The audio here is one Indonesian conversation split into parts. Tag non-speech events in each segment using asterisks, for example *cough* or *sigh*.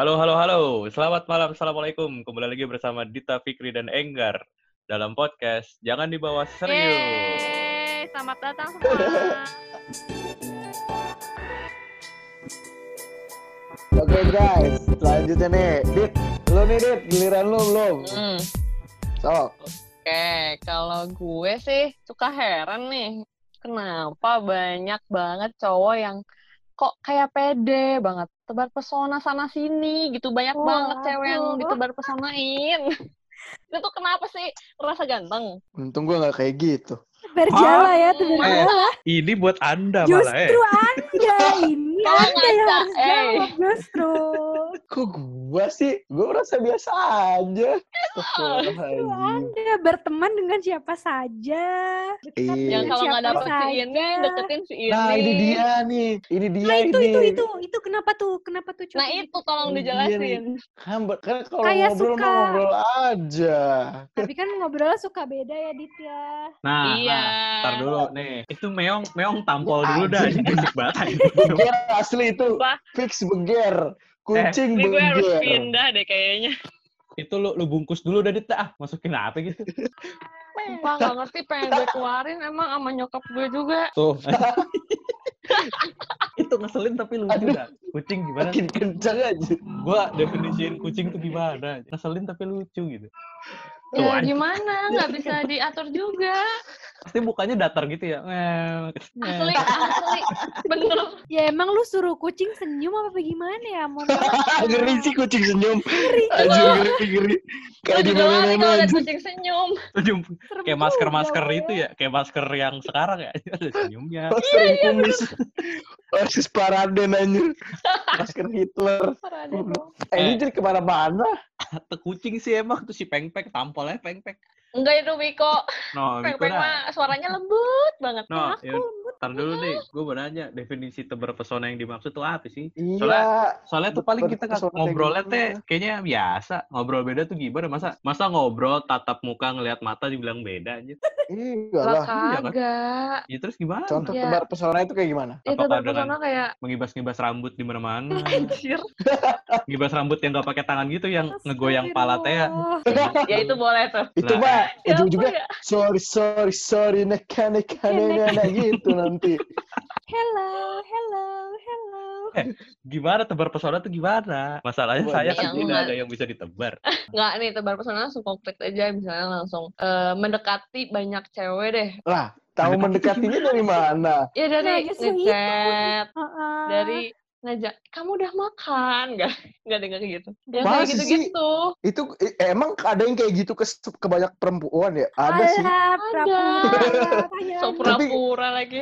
Halo, halo, halo. Selamat malam, Assalamualaikum. Kembali lagi bersama Dita Fikri dan Enggar dalam podcast Jangan Dibawa Serius. Yeay, selamat datang semua. Oke guys, selanjutnya nih, Dit, lu nih Dit, giliran lu belum? Hmm, So, Oke, kalau gue sih suka heran nih, kenapa banyak banget cowok yang kok kayak pede banget, tebar pesona sana sini gitu, banyak banget cewek yang ditebar pesonain. *laughs* Itu tuh kenapa sih? Rasa ganteng? untung gua nggak kayak gitu. Berjala ya tuh Eh, berjala. ini buat Anda malah, eh. Justru Anda ini Kalau Anda yang harus eh. jawab justru. Kok gua sih? Gua merasa biasa aja. Anda berteman dengan siapa saja. Dekat Iya. Yang kalau nggak dapet si ini, saja. deketin si ini. Nah, ini dia nih. Ini dia Nah itu ini. itu itu itu kenapa tuh kenapa tuh coba Nah itu tolong dijelasin. Kan, kan kalau Kayak ngobrol suka. ngobrol aja. tapi kan ngobrol suka beda ya Dit ya Nah, Iya. nah, ntar dulu nih. Itu meong, meong tampol dulu dah. Beger *laughs* asli itu. Wah. Fix beger. Kucing Ini gue harus pindah deh kayaknya. itu lu, lu bungkus dulu dah, Dit. Ah, masukin apa gitu. Sumpah nggak ngerti pengen gue keluarin emang sama nyokap gue juga. Tuh. *laughs* itu ngeselin tapi lucu Aduh. dah. Kucing gimana? Makin kencang aja. Gua definisiin kucing tuh gimana? Ngeselin tapi lucu gitu. Tuh, Ya anjing. gimana, nggak bisa diatur juga. Pasti mukanya datar gitu ya. Asli, asli. Bener. ya emang lu suruh kucing senyum apa gimana ya *laughs* ngeri sih kucing senyum. Anjir ngeri ngeri. Kayak di ada anjir. kucing senyum. Senyum. Serem kayak masker-masker itu ya, kayak masker yang sekarang ya, *laughs* ada senyumnya. Masker kumis. *laughs* Versus Paraden anjir. Masker Hitler. Eh, ini Eh. jadi ke mana-mana. Tuh kucing sih emang tuh si pengpek tampolnya pengpek. Enggak itu Wiko. No, *laughs* dah. mah suaranya lembut banget. No, Aku ya, ntar dulu nih, gue mau nanya definisi tebar pesona yang dimaksud tuh apa sih? Iya. Soalnya tuh paling kita ngobrolnya teh kayaknya biasa. Ngobrol beda tuh gimana? Masa masa ngobrol tatap muka ngelihat mata dibilang beda aja. Enggak Lah iya kan? kagak. Ya terus gimana? Contoh Ya. tebar pesona itu kayak gimana? Itu Apakah berpesona kayak Mengibas-ngibas rambut di mana-mana. *laughs* anjir. Ngibas rambut yang gak pakai tangan gitu yang ngegoyang pala teh. ya. Ya itu boleh tuh. Itu Nah, mah Ya ujung-ujungnya apa ya? sorry sorry sorry neka neka neka gitu nanti. hello hello hello Gimana tebar pesona tuh gimana? Masalahnya Wah, saya kan yang tidak nggak- ada yang bisa ditebar. Nggak nih, tebar pesona langsung konkret aja. Misalnya langsung eh, mendekati banyak cewek deh. Lah, tahu mendekatinya dari mana? Ya dari Nah, ngechat, Heeh. dari ngajak, kamu udah makan? *laughs* Nggak, nggak ada nggak kayak gitu. Ya kayak sih? gitu-gitu. Itu eh, emang ada yang kayak gitu ke, ke banyak perempuan ya? Ada sih. Alah, pura-pura, *laughs* tanya So lagi. pura-pura lagi.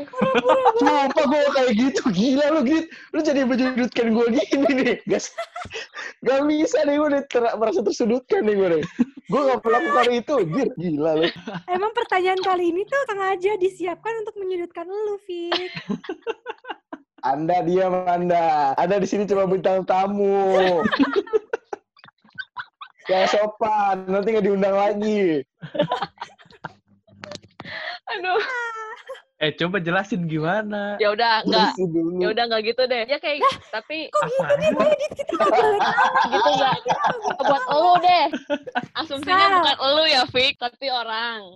Sumpah gue kayak gitu Gila lu gitu Lu jadi menjudutkan gue gini nih Gak, gak bisa nih gue nih ter- merasa tersudutkan nih gue nih Gue gak melakukan itu Gir, Gila lu Emang pertanyaan kali ini tuh sengaja disiapkan untuk menyudutkan lu, Fik. *laughs* Anda diam Anda Anda di sini cuma bintang tamu *laughs* Yang sopan Nanti gak diundang lagi *laughs* Aduh. *laughs* Eh coba jelasin gimana? Ya udah, enggak. Ya udah enggak gitu deh. Ya kayak tapi Kok gitu nih? Kita nggak boleh tahu. gitu enggak. Buat elu deh. Asumsinya Sal. bukan elu ya, Fik, tapi orang.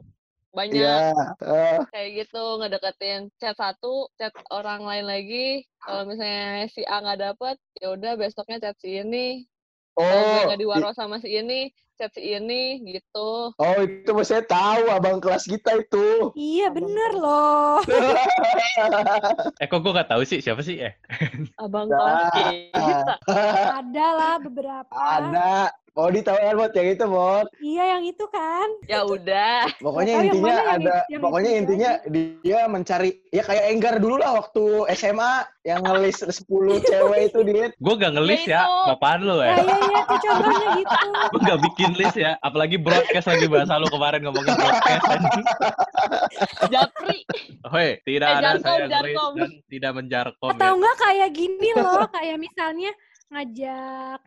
Banyak Iya eh, kayak gitu ngedeketin chat satu, chat orang lain lagi. Kalau misalnya si A nggak dapet, ya udah besoknya chat si ini. Oh nggak diwaro sama si ini, si ini gitu. Oh itu mah saya tahu Abang kelas kita itu Iya, bener loh. *laughs* Eh kok gue gak tahu sih siapa sih? Eh *laughs* Abang Nah. kelas kita. Ada lah beberapa. Ada Mau tahu kan Mot yang itu Mot Iya, yang itu kan. Ya udah. Pokoknya intinya yang ada, yang pokoknya intinya dia mencari, ya kayak Enggar dulu lah waktu SMA yang ngelis *laughs* 10 cewek itu dia. gue gak ngelis Ya ya, bapaan lu Ya, ya. iya, iya, tuh contohnya gitu. Gue gak bikin list ya, apalagi broadcast lagi bahasa lu kemarin ngomongin broadcast. Japri. Hoi, tidak Eh, ada jarkom, saya ngelis jarkom. dan tidak menjarkom Atau ya. enggak kayak gini loh, kayak misalnya ngajak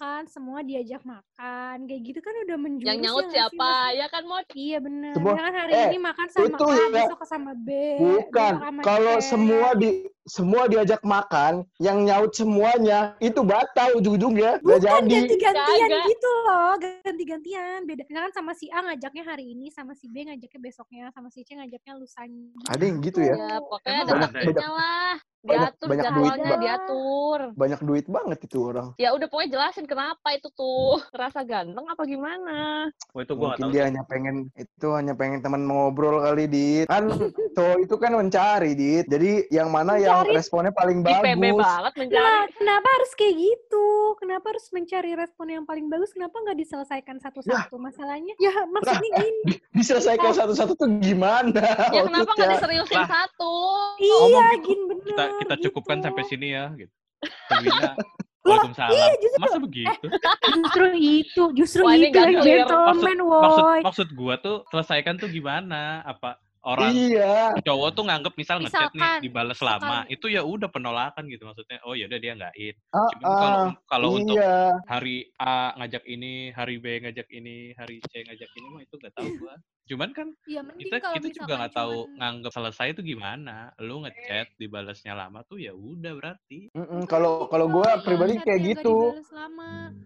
makan, semua diajak makan. Kayak gitu kan udah menjurus Yang nyaut ya nggak sih, siapa? Mas? Ya kan, Mod? Iya bener. Semua- Jangan hari eh, ini makan sama itu A, ya. besok sama B. Bukan, kalau semua di semua diajak makan, yang nyaut semuanya itu batal ujung-ujungnya, Bukan jadi. ganti-gantian gitu loh, ganti-gantian. Beda. Misalkan sama si A ngajaknya hari ini, sama si B ngajaknya besoknya, sama si C ngajaknya lusanya. Ada yang gitu ya? Ya, pokoknya ada banyak- taktiknya banyak- lah. banyak- Diatur banyak jadwalnya, duit, diatur. Banyak duit banget itu orang. Ya udah pokoknya jelasin kenapa itu tuh. Ngerasa ganteng apa gimana? Wah, itu gua Mungkin tahu. dia hanya pengen itu hanya pengen teman ngobrol kali dit. Kan *laughs* cowok itu kan mencari dit. Jadi yang mana yang Mencari? responnya paling IPB bagus. banget mencari. Lah, kenapa harus kayak gitu? Kenapa harus mencari respon yang paling bagus? Kenapa nggak diselesaikan satu-satu masalahnya? Ya, maksudnya gini. Diselesaikan satu-satu tuh gimana? Ya kenapa nggak maksudnya? diseriusin Lah. satu? Iya, gitu, gini bener. Kita kita cukupkan gitu. sampai sini ya gitu. *laughs* Waalaikumsalam. iya, justru- Masa begitu? Justru itu, justru Wah, itu yang gentleman, maksud woy. maksud gua tuh selesaikan tuh gimana? Apa orang Iya. cowok tuh nganggep misal ngechat nih Misalkan, dibalas lama, misalkan. itu ya udah penolakan gitu maksudnya. Oh ya udah dia nggak in. Ah, Cuman kalau ah, kalau untuk iya. hari A ngajak ini, hari B ngajak ini, hari C ngajak ini mah itu nggak tahu gua. Cuman kan Ya, kita kita juga misalkan nggak tahu cuman- nganggep selesai itu gimana. Lu ngechat dibalasnya lama tuh ya udah berarti. Mm-mm, Makanya Kalau kalau kalau pribadi kayak gitu. dibales.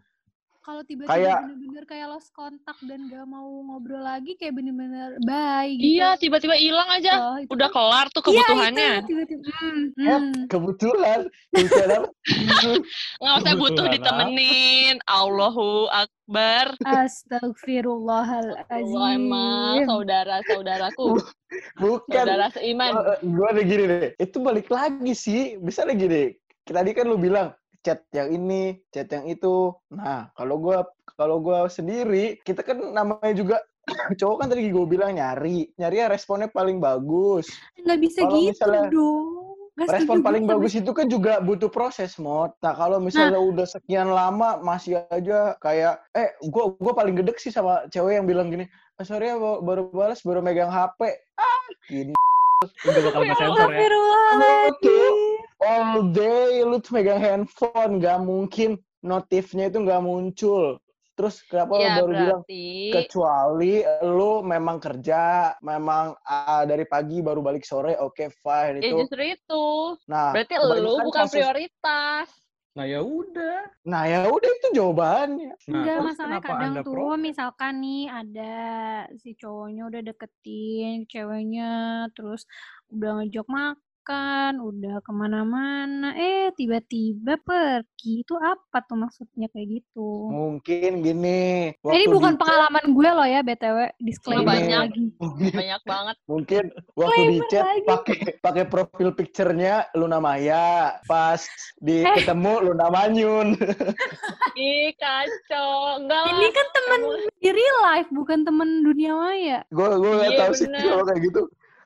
Kalau tiba-tiba Kayak- bener-bener kayak lost kontak dan gak mau ngobrol lagi kayak bener-bener bye gitu. Iya, tiba-tiba hilang aja. Oh, itu Udah kan- kelar tuh Iya, kebutuhannya. itu, tiba-tiba. Hmm, Eh, hmm. kebetulan? *laughs* Nggak usah butuh Kebutuhan ditemenin. Allahu Akbar. Astagfirullahaladzim. Allah emang saudara-saudaraku. bukan Saudara seiman. gue ada gini deh itu balik lagi sih bisa lagi deh tadi kan lu bilang chat yang ini chat yang itu. Nah kalau gue kalau gue sendiri kita kan namanya juga *coughs* cowok kan tadi gue bilang nyari nyari ya responnya paling bagus. Nggak bisa Kalau gitu misalnya dong. Setuju respon paling sama bagus itu kan juga butuh proses mod nah kalau misalnya udah sekian lama masih aja kayak eh gue gua paling gedek sih sama cewek yang bilang gini "Ah, sorry ya ba- baru balas baru megang hp ah gini. Udah bakal *laughs* Ya nge-sensor ya. Astagfirullahaladzim. All day lu tuh megang handphone nggak mungkin notifnya itu nggak muncul terus kenapa lu Ya baru bilang kecuali lu memang kerja memang ah, dari pagi baru balik sore oke fine ya itu justru itu. nah Berarti lu bukan kasus- prioritas. Nah ya udah. nah ya udah itu jawabannya Nah, Enggak, kenapa kadang tuh protes? misalkan nih ada si cowoknya udah deketin ceweknya, terus udah ngajak makan, udah ke mana-mana, eh tiba-tiba pergi. Itu apa tuh maksudnya kayak gitu? mungkin gini Eh, ini waktu bukan di pengalaman gue loh ya, BTW. Disclaimer banyak. lagi. Banyak banget. mungkin *laughs* waktu di chat pakai pakai profil picture-nya Luna Maya pas di Eh. ketemu Luna Manyun *laughs* Ih, kacau. Enggak lah. Ini kan temen di real life, bukan temen dunia maya. gue gue nggak Iya, tahu sih kalau kayak gitu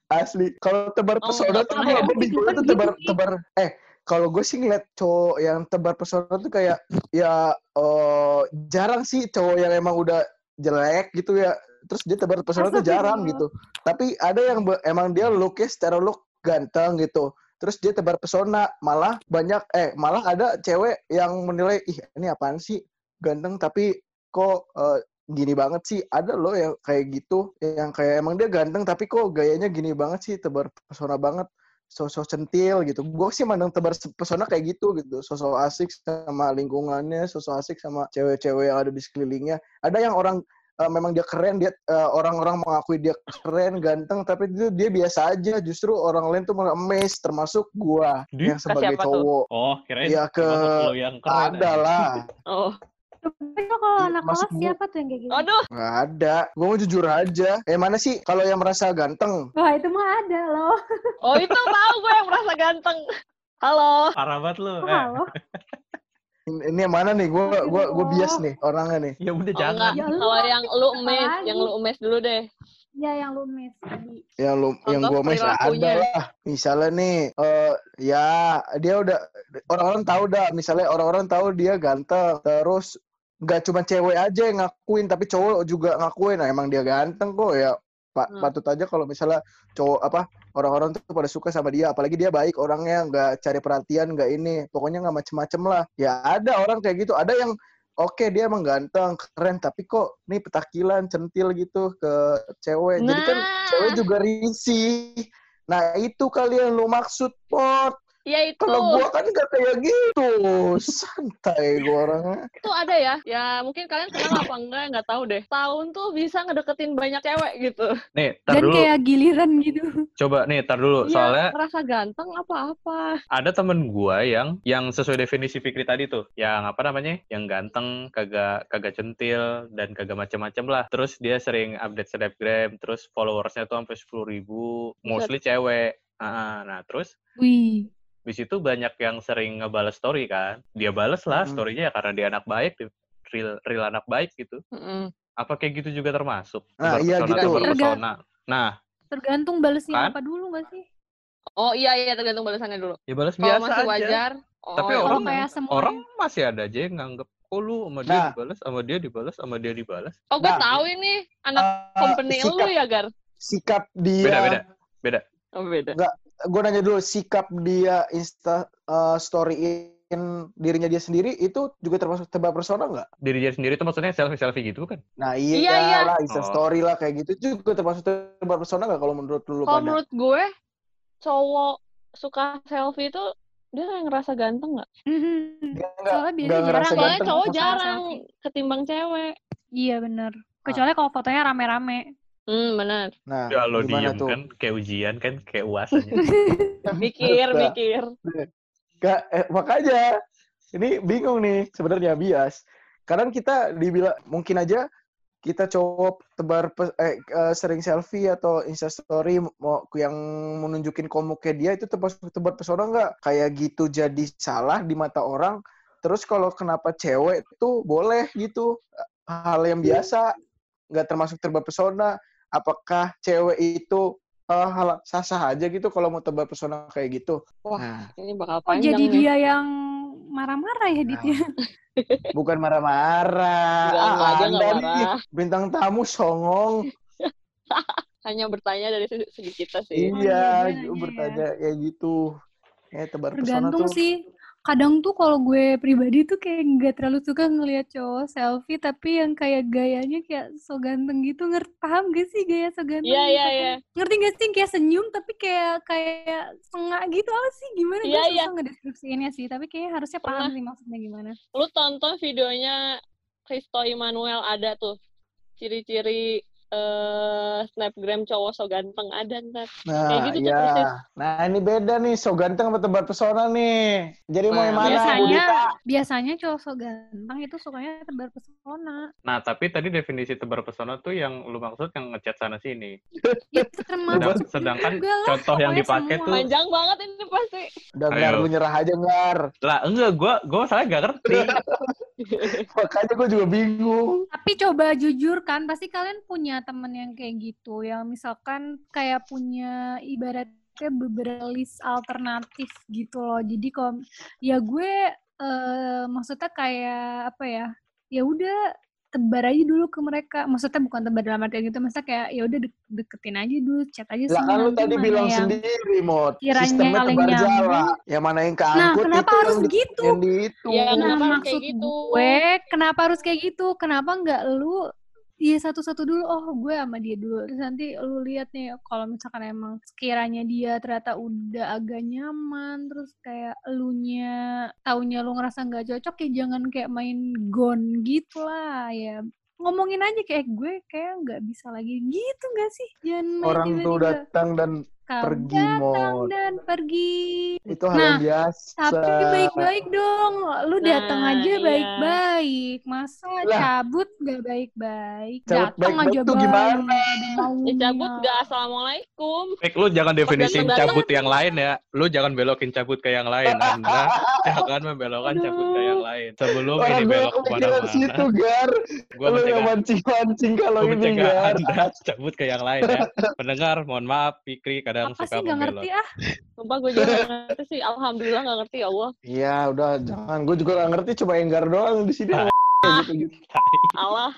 asli. Kalau tebar Oh, pesona nggak tuh gue ya? bingung tuh tebar gitu. tebar. Eh kalau gue sih ngeliat cowok yang tebar pesona tuh kayak ya eh, jarang sih cowok yang emang udah jelek gitu ya. Terus dia tebar pesona tuh jarang gitu. Tapi ada yang emang dia looknya secara look ganteng gitu. Terus dia tebar pesona malah banyak eh malah ada cewek yang menilai ih ini apaan sih? Ganteng tapi kok eh, gini banget sih. Ada loh yang kayak gitu yang kayak emang dia ganteng tapi kok gayanya gini banget sih tebar pesona banget. Sosok centil gitu. Gue sih mandang tebar pesona kayak gitu gitu. Sosok asik sama lingkungannya sosok asik sama cewek-cewek yang ada di sekelilingnya. Ada yang orang eh, memang dia keren dia eh, orang-orang mengakui dia keren ganteng tapi itu dia biasa aja. Justru orang lain tuh malah amazed termasuk gua Di? yang sebagai siapa tuh? cowok. Oh, kirain Iya, ke- yang keren. ada lah. Oh, Tapi kalau anak Maksud kelas siapa tuh yang kayak gitu? aduh. nggak ada gue mau jujur aja eh mana sih kalau yang merasa ganteng Wah, itu mah ada loh. *laughs* Oh, itu tahu gue yang merasa ganteng. Halo. Parah banget lu. Oh, Eh, halo. ini yang mana nih gue gua gua bias nih orangnya nih ya udah Oh, jangan. Ya, lu Kalau yang lu lagi? yang lu emes dulu deh. Ya, yang lu miss tadi. yang lu yang Contoh gue mes ada perilakunya. lah misalnya nih eh ya dia udah orang-orang tahu dah misalnya orang-orang tahu dia ganteng terus nggak cuma cewek aja yang ngakuin tapi cowok juga ngakuin. Nah, emang dia ganteng kok ya. Pa- Hmm. patut aja kalau misalnya cowok apa orang-orang tuh pada suka sama dia. Apalagi dia baik orangnya nggak cari perhatian nggak ini. Pokoknya nggak macem-macem lah. Ya ada orang kayak gitu. Ada yang oke dia emang ganteng keren tapi kok nih petakilan centil gitu ke cewek. Jadi kan Nah. cewek juga risih. Nah itu kalian lu maksud pot Ya itu. Kalau gua kan gak kayak gitu. Santai gua orangnya. Itu ada ya. Ya mungkin kalian kenal apa enggak, nggak tahu deh. Tahun tuh bisa ngedeketin banyak cewek gitu. Nih, tar Dan dulu. kayak giliran gitu. Coba nih, tar dulu. Iya, Soalnya ngerasa ganteng apa-apa. ada temen gua yang yang sesuai definisi Fikri tadi tuh, yang apa namanya, yang ganteng, kagak kagak centil dan kagak macem-macem lah. Terus dia sering update snapgram, terus followersnya tuh sampai sepuluh ribu, mostly cewek. Ah, nah terus Wih. Di situ banyak yang sering ngebales story kan. Dia bales lah Mm-mm. storynya ya karena dia anak baik, real real anak baik gitu. Mm-mm. Apa kayak gitu juga termasuk? Nah, iya gitu. tebar Terga- pesona. Nah, Tergantung balesnya Kan? apa dulu gak sih? Oh iya iya tergantung balasannya dulu. ya balas Kalau biasa masih aja. wajar. Oh, Tapi ya orang kayak semua orang masih ada aja yang nganggep oh lu sama dia Nah. dibalas, sama dia dibalas, sama dia dibalas. Oh gue Nah. tahu ini anak Eh, company lu sikap, ya Gar. sikap dia. Beda, beda. Beda. Oh beda. Gue nanya dulu, sikap dia insta uh, storyin dirinya dia sendiri itu juga termasuk tebak persona nggak? Diri dia sendiri itu maksudnya selfie-selfie gitu kan? Nah Iya, iya, iya. lah, insta Oh. story lah kayak gitu juga termasuk tebak persona nggak kalau menurut lu Kalau menurut gue cowok suka selfie itu dia kayak ngerasa ganteng nggak? Dia nggak Soalnya biasanya jarang. Soalnya ganteng. cowok jarang selfie. ketimbang cewek. Iya bener. Kecuali kalau fotonya rame-rame. Hmm benar. Nah, Ya lo diem tuh? kan, kayak ujian kan, kayak uasannya. *laughs* Mikir Nah, mikir. Gak, eh, makanya ini bingung nih sebenarnya bias. Kadang kita dibilang mungkin aja kita cowok tebar eh, eh, sering selfie atau instastory mau yang menunjukin komuknya dia itu termasuk tebar pesona nggak? Kayak gitu jadi salah di mata orang. Terus kalau kenapa cewek tuh boleh gitu hal yang biasa nggak termasuk tebar pesona? Apakah cewek itu eh, hal sah-sah aja gitu kalau mau tebar pesona kayak gitu? Wah. Nah, Ini bakal Oh panjang jadi nih. dia yang marah-marah ya Ditya? *laughs* Bukan marah-marah. Ah, Anda nih marah. bintang tamu songong. *laughs* Hanya bertanya dari segi segi kita sih. Oh, iya, iya, bertanya kayak gitu. Ya, tebar pesona Tergantung tuh. sih. Kadang tuh kalau gue pribadi tuh kayak nggak terlalu suka ngelihat cowok selfie tapi yang kayak gayanya kayak so ganteng gitu. Ngerti paham gak sih gaya so ganteng? Iya iya misalkan? iya. Ngerti gak sih kayak senyum tapi kayak kayak sengak gitu apa sih gimana? Iya, gue iya. susah ngedeskripsiinnya sih tapi kayaknya harusnya paham Pernah. sih maksudnya gimana. Lu tonton videonya Kristo Immanuel ada tuh. Ciri-ciri eh snapgram cowok so ganteng ada ntar. Nah, Kayak gitu tuh iya. persis. Nah, ini beda nih, so ganteng sama tebar pesona nih. Jadi mau Nah, yang mana, Bu biasanya biasanya cowok so ganteng itu sukanya tebar pesona. Nah, tapi tadi definisi tebar pesona tuh yang lu maksud yang ngechat sana sini. Termasuk Sedang- sedangkan contoh yang dipakai semua. tuh Panjang banget ini pasti. Udah, Ayo. Ngar, lu nyerah aja, Ngar. lah enggak gua gua masalahnya gak ngerti. *laughs* Makanya gue juga bingung. Tapi coba jujur kan, pasti kalian punya temen yang kayak gitu, yang misalkan kayak punya ibaratnya beberapa list alternatif gitu loh. Jadi kalau ya gue eh, maksudnya kayak apa ya? Ya udah tebar aja dulu ke mereka. Maksudnya bukan tebar dalam artian gitu, maksudnya kayak ya udah dek- deketin aja dulu, chat aja Lah sih. kan lu tadi bilang yang- sendiri, Mod. Sistemnya paling tebar nyambung. jala. Yang mana yang Nah, keangkut kenapa itu harus yang gitu? yang di itu. Ya, Nah, kenapa harus maksud kayak gitu? gue, kenapa harus kayak gitu? Kenapa nggak lu Iya satu-satu dulu, oh gue sama dia dulu. Terus nanti lu lihat nih, kalau misalkan emang sekiranya dia ternyata udah agak nyaman, terus kayak elunya taunya lu ngerasa nggak cocok, ya jangan kayak main gon gitu lah ya. Ngomongin aja kayak gue kayak nggak bisa lagi gitu nggak sih? Jangan main Orang tuh datang dan kamu pergi, datang Mod. dan pergi. itu hal Nah, yang biasa. Tapi baik-baik dong. Lu datang Nah, aja iya. baik-baik. Masa Lah. cabut gak baik-baik? Cabut Datang aja baik. gimana? Ya cabut gak assalamualaikum. Fik, lu jangan definisiin cabut yang lain ya. Lu jangan belokin cabut ke yang lain. Anda *laughs* jangan membelokkan cabut ke yang lain. Sebelum ini belok kepikiran situ, ke mana-mana, Gar. gue Lu yang mancing-mancing kalau gua ini, mencegah Gar. Anda *laughs* cabut ke yang lain ya. Pendengar, mohon maaf, Fikri kadang Apa suka sih gak ngerti ah? Sumpah gue juga gak ngerti sih. Alhamdulillah gak ngerti ya Allah. Iya, udah jangan. Gue juga gak ngerti, coba Enggar doang di sini. Ah. Allah.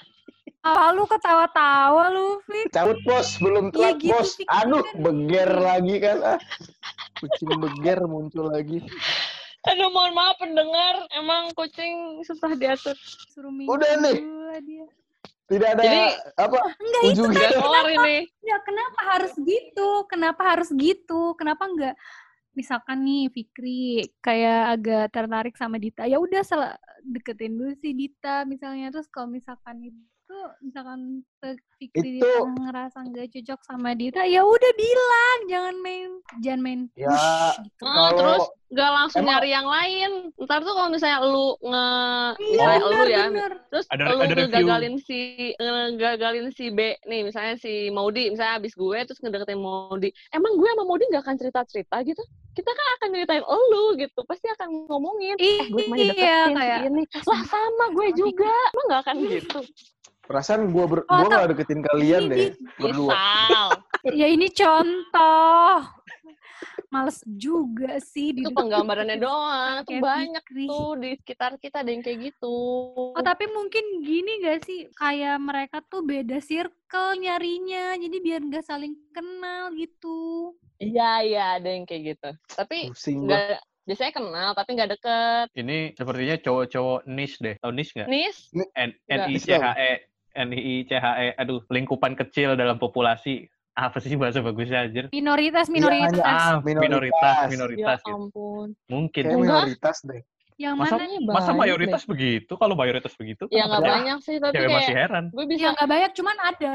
Ah, lu ketawa-tawa lu, Fik. Cabut bos, belum Iya telat gitu bos. sih, Aduh, kan. beger lagi kan. Ah. Kucing beger muncul lagi. Aduh mohon maaf pendengar. Emang kucing susah diatur. Suruh minum Udah nih. dia. Tidak ada Jadi- apa Enggak, itu ujungnya. Gak kelar ini. Ya, kenapa harus gitu? Kenapa harus gitu? Kenapa enggak misalkan nih Fikri kayak agak tertarik sama Dita, ya udah deketin dulu si Dita misalnya. Terus kalau misalkan itu misalkan se- Fikri Itu- ngerasa nggak cocok sama Dita, ya udah bilang, jangan main jangan main Ya, push gitu. Ah, Kalau- terus gak langsung Emang- nyari yang lain. Ntar tuh kalau misalnya lu nge Iya misalnya lu benar ya, terus Ada- lu ada review. ngegagalin si ngegagalin si B nih, misalnya si Maudi, misalnya abis gue terus ngedeketin Maudi. Emang gue sama Maudi gak akan cerita-cerita gitu? Kita kan akan nyeritain elu gitu, pasti akan ngomongin. Eh, gue Iya, kayak si ini. Lah sama gue juga. Emang gak akan gitu? Perasaan gue ber, Oh, gua nggak deketin kalian ini deh berdua. *laughs* Ya ini contoh. Males juga sih di itu penggambarannya doang. Itu banyak Fikri. tuh di sekitar kita ada yang kayak gitu. Oh tapi mungkin gini gak sih kayak mereka tuh beda circle nyarinya jadi biar nggak saling kenal gitu. Iya, iya, ada yang kayak gitu. Tapi nggak biasanya kenal tapi nggak deket. Ini sepertinya cowok-cowok niche deh. Tahu niche nggak? Nis, N. I C H E N I C H E. Aduh, lingkupan kecil dalam populasi. Apa sih bahasa bagusnya anjir? Minoritas Iya, minoritas. Ah, minoritas. minoritas, ya minoritas. gitu. ampun. Mungkin. Kayak minoritas deh. Yang Masa, mana? Kayaknya masa banyak mayoritas begitu? Kalau mayoritas begitu, Ya nggak banyak sih, tapi cewek masih kayak heran. gue Ya bisa, nggak banyak cuman ada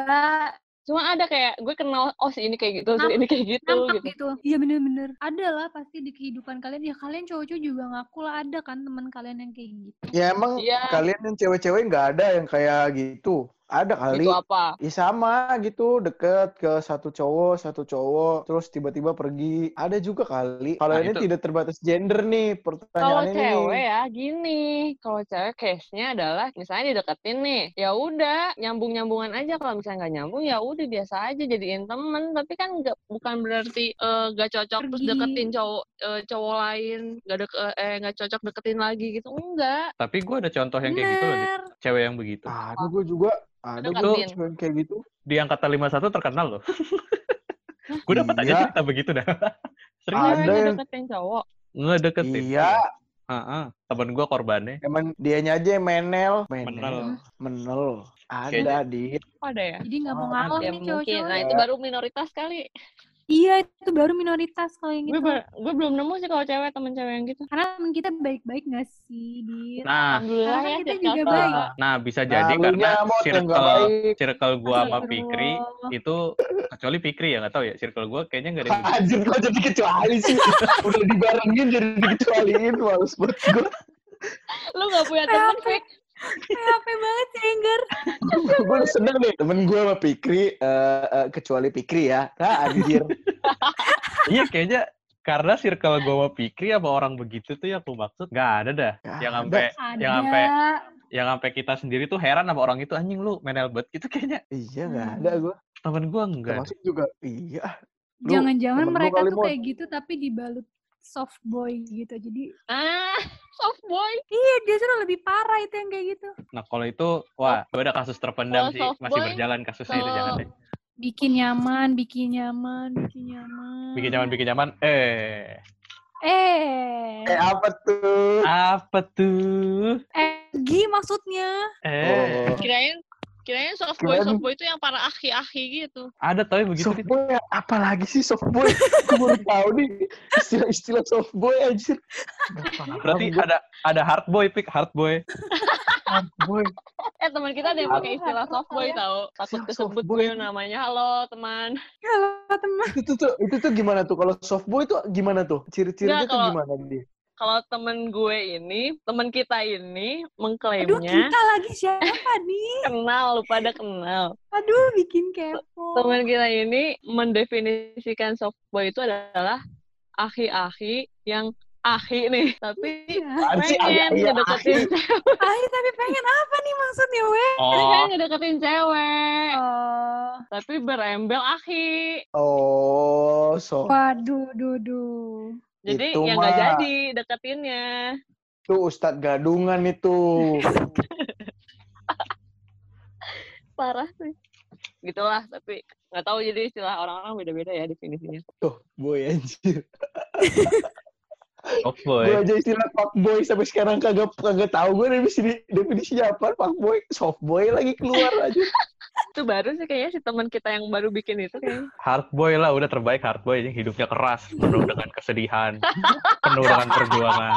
cuma ada kayak gue kenal, oh si ini kayak gitu, si ini kayak gitu, nampak gitu. gitu. Iya bener-bener. Ada lah pasti di kehidupan kalian. Ya kalian cowok-cowok juga ngaku lah ada kan teman kalian yang kayak gitu. Ya emang Iya. kalian yang cewek-cewek nggak ada yang kayak gitu. Ada kali. Gitu apa? Ya sama gitu, deket ke satu cowok, satu cowok, terus tiba-tiba pergi. Ada juga kali. Kalau Nah, ini itu- tidak terbatas gender nih Kalau pertanyaannya cewek nih. ya gini, kalau cewek case-nya adalah misalnya dideketin nih, ya udah nyambung-nyambungan aja. Kalau misalnya nggak nyambung ya udah biasa aja jadiin temen. Tapi kan nggak bukan berarti eh, nggak cocok terus Pergi. deketin cowok eh, cowok lain, nggak dek eh nggak cocok deketin lagi gitu. Enggak. Tapi gue ada contoh yang kayak gitu loh. Bener. cewek yang begitu. Ada gue juga, ada Deketin. cewek kayak gitu. Di angkatan 51 terkenal loh. *laughs* gue dapat aja Iya. cerita begitu dah. *laughs* Sering Ada Cewek yang- deketin cowok. ngedeketin. Iya, Heeh. Temen gue korbannya. emang dianya aja yang menel. Menel. Menel. Kayaknya- Ada, Dit. Apa ada ya? Jadi nggak mau Oh, ngalah nih cowok-cowok. Nah itu baru minoritas kali. Iya itu baru minoritas kalau yang gitu. gue belum nemu sih kalau cewek temen cewek yang gitu. Karena temen kita baik-baik gak sih, Dit? Nah, Alhamdulillah Karena ya kita juga kita. baik. nah bisa Nah, jadi lu karena circle circle gue sama Fikri Astagfirullah. itu kecuali Fikri ya nggak tahu ya circle gue kayaknya nggak ada yang. Anjir, kok jadi kecuali sih? Udah dibarengin jadi dikecualiin, males buat gue. Lu gak punya temen, Fik? PHP banget sih, *laughs* gue seneng deh. Temen gue sama Pikri, eh, eh, kecuali Pikri ya. Nah, anjir. *laughs* Iya kayaknya karena circle gue sama Fikri sama orang begitu tuh yang aku maksud nggak ada dah. Nggak yang sampai Ada. yang sampai yang sampai kita sendiri tuh heran sama orang itu anjing lu menel banget gitu kayaknya Iya, nggak ada gue. temen gue enggak. Termasuk juga, iya. Jangan-jangan mereka tuh kayak gitu tapi dibalut soft boy gitu. Jadi Ah, *laughs* soft boy. iya justru lebih parah itu yang kayak gitu. Nah kalau itu wah gue ada kasus terpendam Kalau sih soft masih boy, berjalan kasusnya itu jangan deh. Bikin nyaman, bikin nyaman, bikin nyaman. Bikin nyaman bikin nyaman. Eh Eh, Eh, apa tuh? apa tuh? Egi maksudnya. Eh Oh. Kirain kirain soft boy, Kirain- soft boy itu yang para aki-aki gitu. ada tapi begitu Soft boy, apa lagi sih soft boy? Gue baru tahu nih istilah-istilah soft boy anjir. Berarti ada ada hard boy pick hard boy. soft boy. *laughs* Eh teman kita ada yang pakai istilah soft boy tahu. Takut kesebut soft boy? gue namanya. Halo teman. Halo teman. Itu tuh, itu tuh gimana tuh? Kalau soft boy tuh gimana tuh? Ciri-cirinya tuh gimana dia? Kalau temen gue ini, temen kita ini Aduh mengklaimnya kita lagi siapa nih? *laughs* kenal, lu pada kenal. Aduh bikin kepo. Temen kita ini mendefinisikan soft boy itu adalah aki-aki yang aki nih, tapi Iya. Pengen ngedeketin cewek. Ay, tapi pengen apa nih maksudnya, we? pengen Oh, ngedeketin cewek, Oh, tapi berembel aki. Oh, soft. waduh, duh, duh. Jadi Itu ya nggak jadi deketinnya. Tuh Ustadz gadungan itu. *laughs* Parah sih. Gitulah, tapi nggak tahu jadi istilah orang-orang beda-beda ya definisinya. Tuh, boy anjir. soft Gue boy. aja istilah fuck boy sampai sekarang kagak kagak tahu gue definisi definisinya apa fuck boy, soft boy lagi keluar aja. *laughs* Itu baru sih kayaknya si teman kita yang baru bikin itu kayaknya. Hard boy lah, udah terbaik hard boy. Yang hidupnya keras, penuh dengan kesedihan, penuh dengan perjuangan.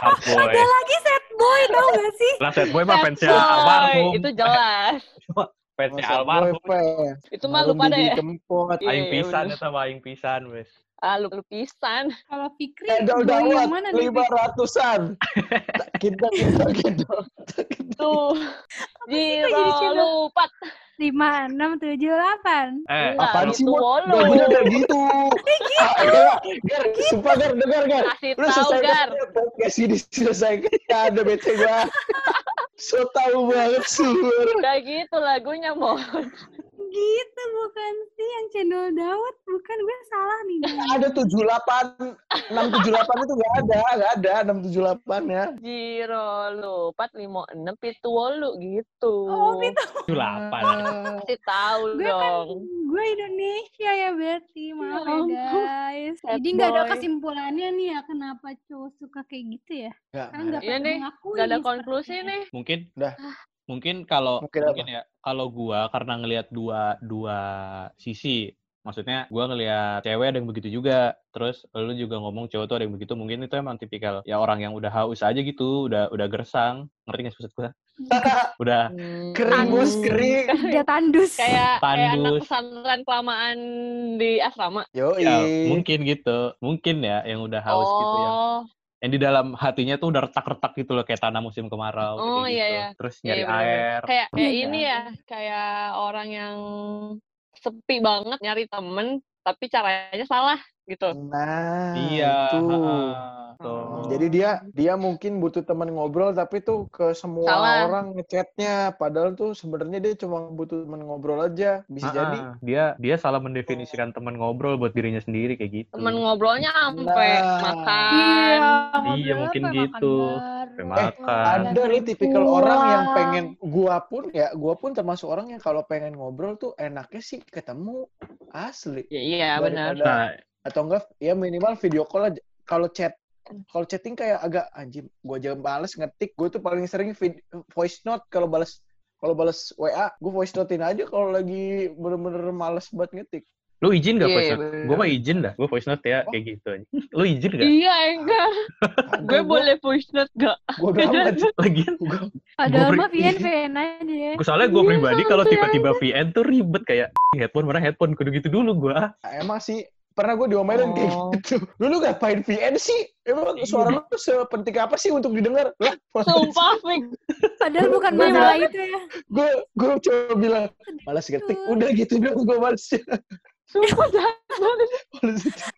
Hard boy. Ada lagi sad boy tau gak sih? Lah set boy mah Sad fansnya almarhum. Itu jelas. *laughs* Masa almarhum. Itu mah lu pada ya. Kempot. Aing iya, pisan itu sama aing pisan, wes. Ah, lu, lu pisan. Kalau Fikri boy yang dawat mana nih? lima Fik? ratusan. *laughs* Kita kita kita. Tuh. channel? lupat. Lima, enam, tujuh, delapan. Eh, Enggak, Apaan sih, Mot? wolo. Gajinya udah gitu. *laughs* Iya. Gar, sumpah Gar, dengar Gar. Kasih selesai Gar. podcast ini selesaikan. Ya ada bete gua. *laughs* So tau banget sur. Kayak gitu lagunya, Mo. *laughs* Gitu bukan sih yang channel Dawat bukan gue salah nih. *laughs* Ada 78, 678 itu nggak ada, nggak ada 678 ya. Jiro lima enam pitu wolu gitu. Oh, itu delapan. *laughs* Kasih tahu gue kan dong. gue Indonesia ya berarti maaf ya guys. Sad Jadi nggak ada kesimpulannya nih ya kenapa cowok suka kayak gitu ya? Nggak, Karena nggak pernah nih, Gak ada konklusi nih. Mungkin Dah. Mungkin kalau Mungkin mungkin, ya kalau gua karena ngelihat dua dua sisi maksudnya gua ngelihat cewek ada yang begitu juga terus lu juga ngomong cowok tuh ada yang begitu mungkin itu emang tipikal ya orang yang udah haus aja gitu udah udah gersang ngerti nggak sih maksud gua *laughs* udah Hmm, Kering bos, kering. Udah tandus. Kayak kayak anak Tandus. pesantren kelamaan di asrama. Yo, ya mungkin gitu mungkin ya yang udah haus gitu yang oh, yang di dalam hatinya tuh udah retak-retak gitu loh kayak tanah musim kemarau Oh, gitu. iya, iya. terus iya, nyari iya, air Kayak kayak Iya. ini ya, kayak orang yang sepi banget nyari temen, tapi caranya salah gitu. Nah, iya itu. ha-ha, tuh. Oh. Jadi dia dia mungkin butuh teman ngobrol tapi tuh ke semua Salah. orang ngechatnya padahal tuh sebenarnya dia cuma butuh teman ngobrol aja bisa Ha-ha, jadi dia dia salah mendefinisikan teman ngobrol buat dirinya sendiri kayak gitu Temen ngobrolnya sampai Nah. makan. Iya, Iya, mungkin gitu. Sampai makan. ada dan nih tipikal Wah. orang yang pengen gua pun ya gua pun termasuk orang yang kalau pengen ngobrol tuh enaknya sih ketemu asli Ya, iya benar. Daripada- nah atau enggak ya minimal video call aja. Kalau chat kalau chatting kayak agak anjing gua aja males ngetik gue tuh paling sering voice note. Kalau balas kalau balas WA gue voice notein aja kalau lagi bener-bener males buat ngetik lu izin gak Iya, voice note? Gue mah izin dah. Gue voice note ya Oh. kayak gitu lu izin gak Iya enggak, gue boleh voice note gak? gue gak amat. *laughs* Lagian. Gua mah VN VN aja. Ya. gue soalnya gue Iya, pribadi kalau tiba-tiba VN tuh ribet kayak headphone mana headphone? Kudu gitu dulu gue emang sih pernah gue diomelin kayak Oh. gitu. Dulu ngapain VN sih? Emang suara lu sepenting apa sih untuk didengar? Lah Sumpah, Fik. Padahal bukan Gua masalah itu ya. gue gue coba bilang malas ngetik. Udah gitu dong gue males *laughs* Sumpah, *laughs* jahat. males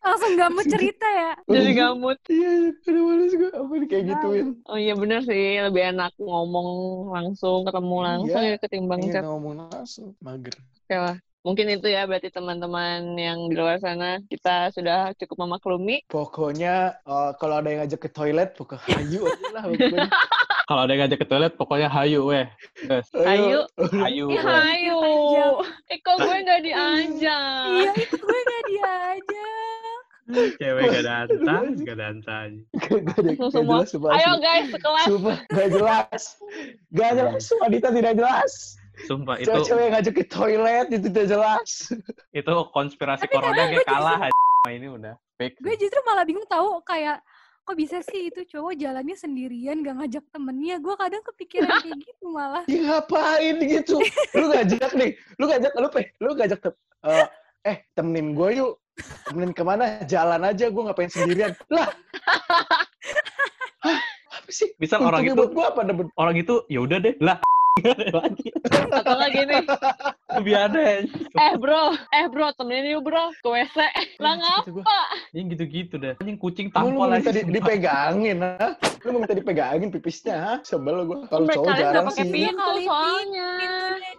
Langsung gak mau cerita ya. jadi gamut. iya udah males gue apa nih kayak gituin Oh iya bener sih, lebih enak ngomong langsung, ketemu langsung Iya. ya ketimbang Iya chat. ngomong langsung mager Oke lah. Mungkin itu ya berarti teman-teman yang di luar sana kita sudah cukup memaklumi. Pokoknya eh, kalau ada yang ngajak ke toilet, pokoknya *laughs* hayu aja lah. pokoknya. *laughs* kalau ada yang ngajak ke toilet pokoknya hayu weh Guys, Ayo. hayu Ih, weh. ayo. Eh, kok gue nggak diajak? Iya, itu gue gak diajak. cewek gak dantang gak dantang Gak, ada, semua. jelas. Ayo guys, sekelas. Sumpah, gak jelas. Gak jelas, wanita tidak jelas. Sumpah itu Cewek-cewek yang ngajak ke toilet, itu tidak jelas. itu konspirasi Tapi corona kayak gue kalah aja ini udah fake Gue justru malah bingung tahu kayak kok bisa sih itu cowok jalannya sendirian gak ngajak temennya. Gue kadang kepikiran *laughs* kayak gitu malah. Ya ngapain gitu? Lu ngajak nih, lu ngajak, lu pe, lu ngajak te, eh, eh temenin gue yuk. Temenin ke mana? Jalan aja, gue ngapain sendirian. Lah, *laughs* Hah? apa sih? bisa orang itu buat gue apa? Orang itu ya udah deh lah lagi Atau nggak gini, lebih aneh eh bro, eh bro, temenin yuk bro, ke WC. Lah Gitu gua. ngapa? yang gitu-gitu dah anjing kucing Lu, lu tampol minta aja di, dipegangin, ha? Lu mau minta dipegangin pipisnya, ha? Sebel gue. Kalau Mereka cowok kalian nggak jarang pakai sih. pintu Kali soalnya.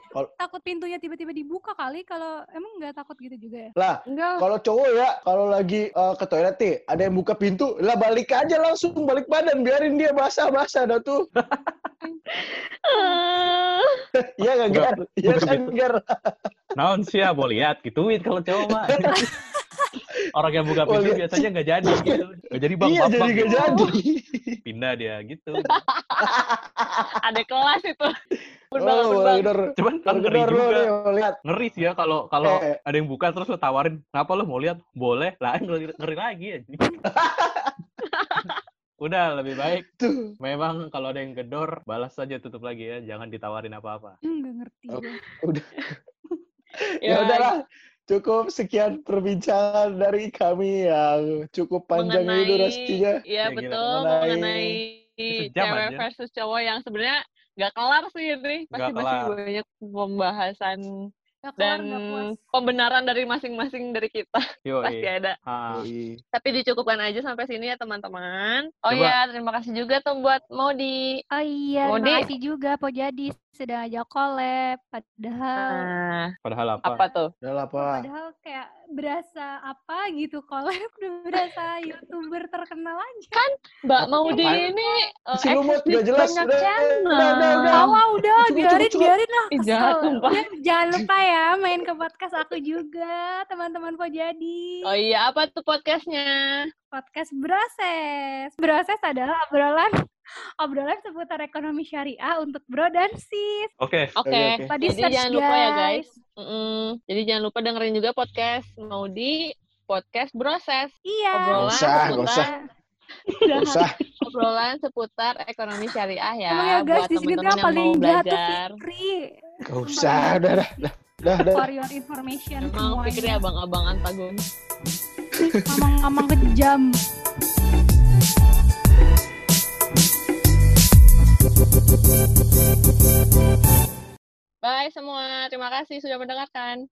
Kalau- takut pintunya tiba-tiba dibuka kali kalau emang nggak takut gitu juga ya. Lah, kalau cowok ya, kalau lagi eh, ke toilet nih, ada yang buka pintu, lah balik aja langsung, balik badan, biarin dia basah-basah dah tuh. *laughs* *laughs* Ah. Iya nggak, Buka- Gar? Iya kan. Gar? naon sih ya mau lihat gituin kalau cowok mah orang yang buka pintu biasanya nggak jadi gitu nggak jadi bang Iya, maaf, jadi bang. nggak jadi. pindah dia gitu Ada kelas itu. Oh, banget. gedor. Cuman kan ngeri juga. lihat. Ngeri sih ya kalau kalau Eh. ada yang buka terus lu tawarin, "Kenapa lu mau lihat?" "Boleh." Lah ngeri, ngeri lagi anjing. *laughs* Udah lebih baik Tuh. memang kalau ada yang gedor balas saja tutup lagi ya, jangan ditawarin apa-apa. Nggak ngerti Oh. gue. Udah. *laughs* Ya udahlah. Cukup sekian perbincangan dari kami yang cukup panjang ini mengenai durasinya. iya Ya, gila. betul Mengenai- mengenai cewek aja. versus cowok yang sebenarnya nggak kelar sih ini pasti masih banyak pembahasan Kelar, dan puas. pembenaran dari masing-masing dari kita *laughs* Yo, pasti ada Yoi. tapi dicukupkan aja sampai sini ya teman-teman oh Coba. iya terima kasih juga tuh buat Modi Oh iya, Mau terima kasih juga Po Jadi sudah ajak collab. Padahal, nah padahal apa? apa tuh Udah lah, Pak. padahal kayak berasa apa gitu collab udah berasa youtuber terkenal aja. Mbak Apa- Maudi apa- ini uh, Si Lumut di jelas. banyak Udah, channel udah, udah, udah. Cukup, biarin, biarin lah. Jahat, sumpah. Udah, jangan lupa ya main ke podcast aku juga, teman-teman Po Jadi. oh iya apa tuh podcastnya Podcast Broses. Broses adalah obrolan obrolan seputar ekonomi syariah untuk bro dan sis. Oke, oke jadi jangan lupa ya guys. guys Mm-mm. jadi jangan lupa dengerin juga podcast Maudi podcast Broses Iya. obrolan Nggak usah, seputar usah. *laughs* Nggak usah. obrolan seputar ekonomi syariah ya, Emang ya guys, buat di sini tuh yang paling jahat tuh belajar. Fikri. Nggak usah. Udah, dah. Dah, dah, dah. For your information Emang Fikri semuanya. abang-abang antagonis. Ngomong-ngomong kejam. Bye semua, terima kasih sudah mendengarkan.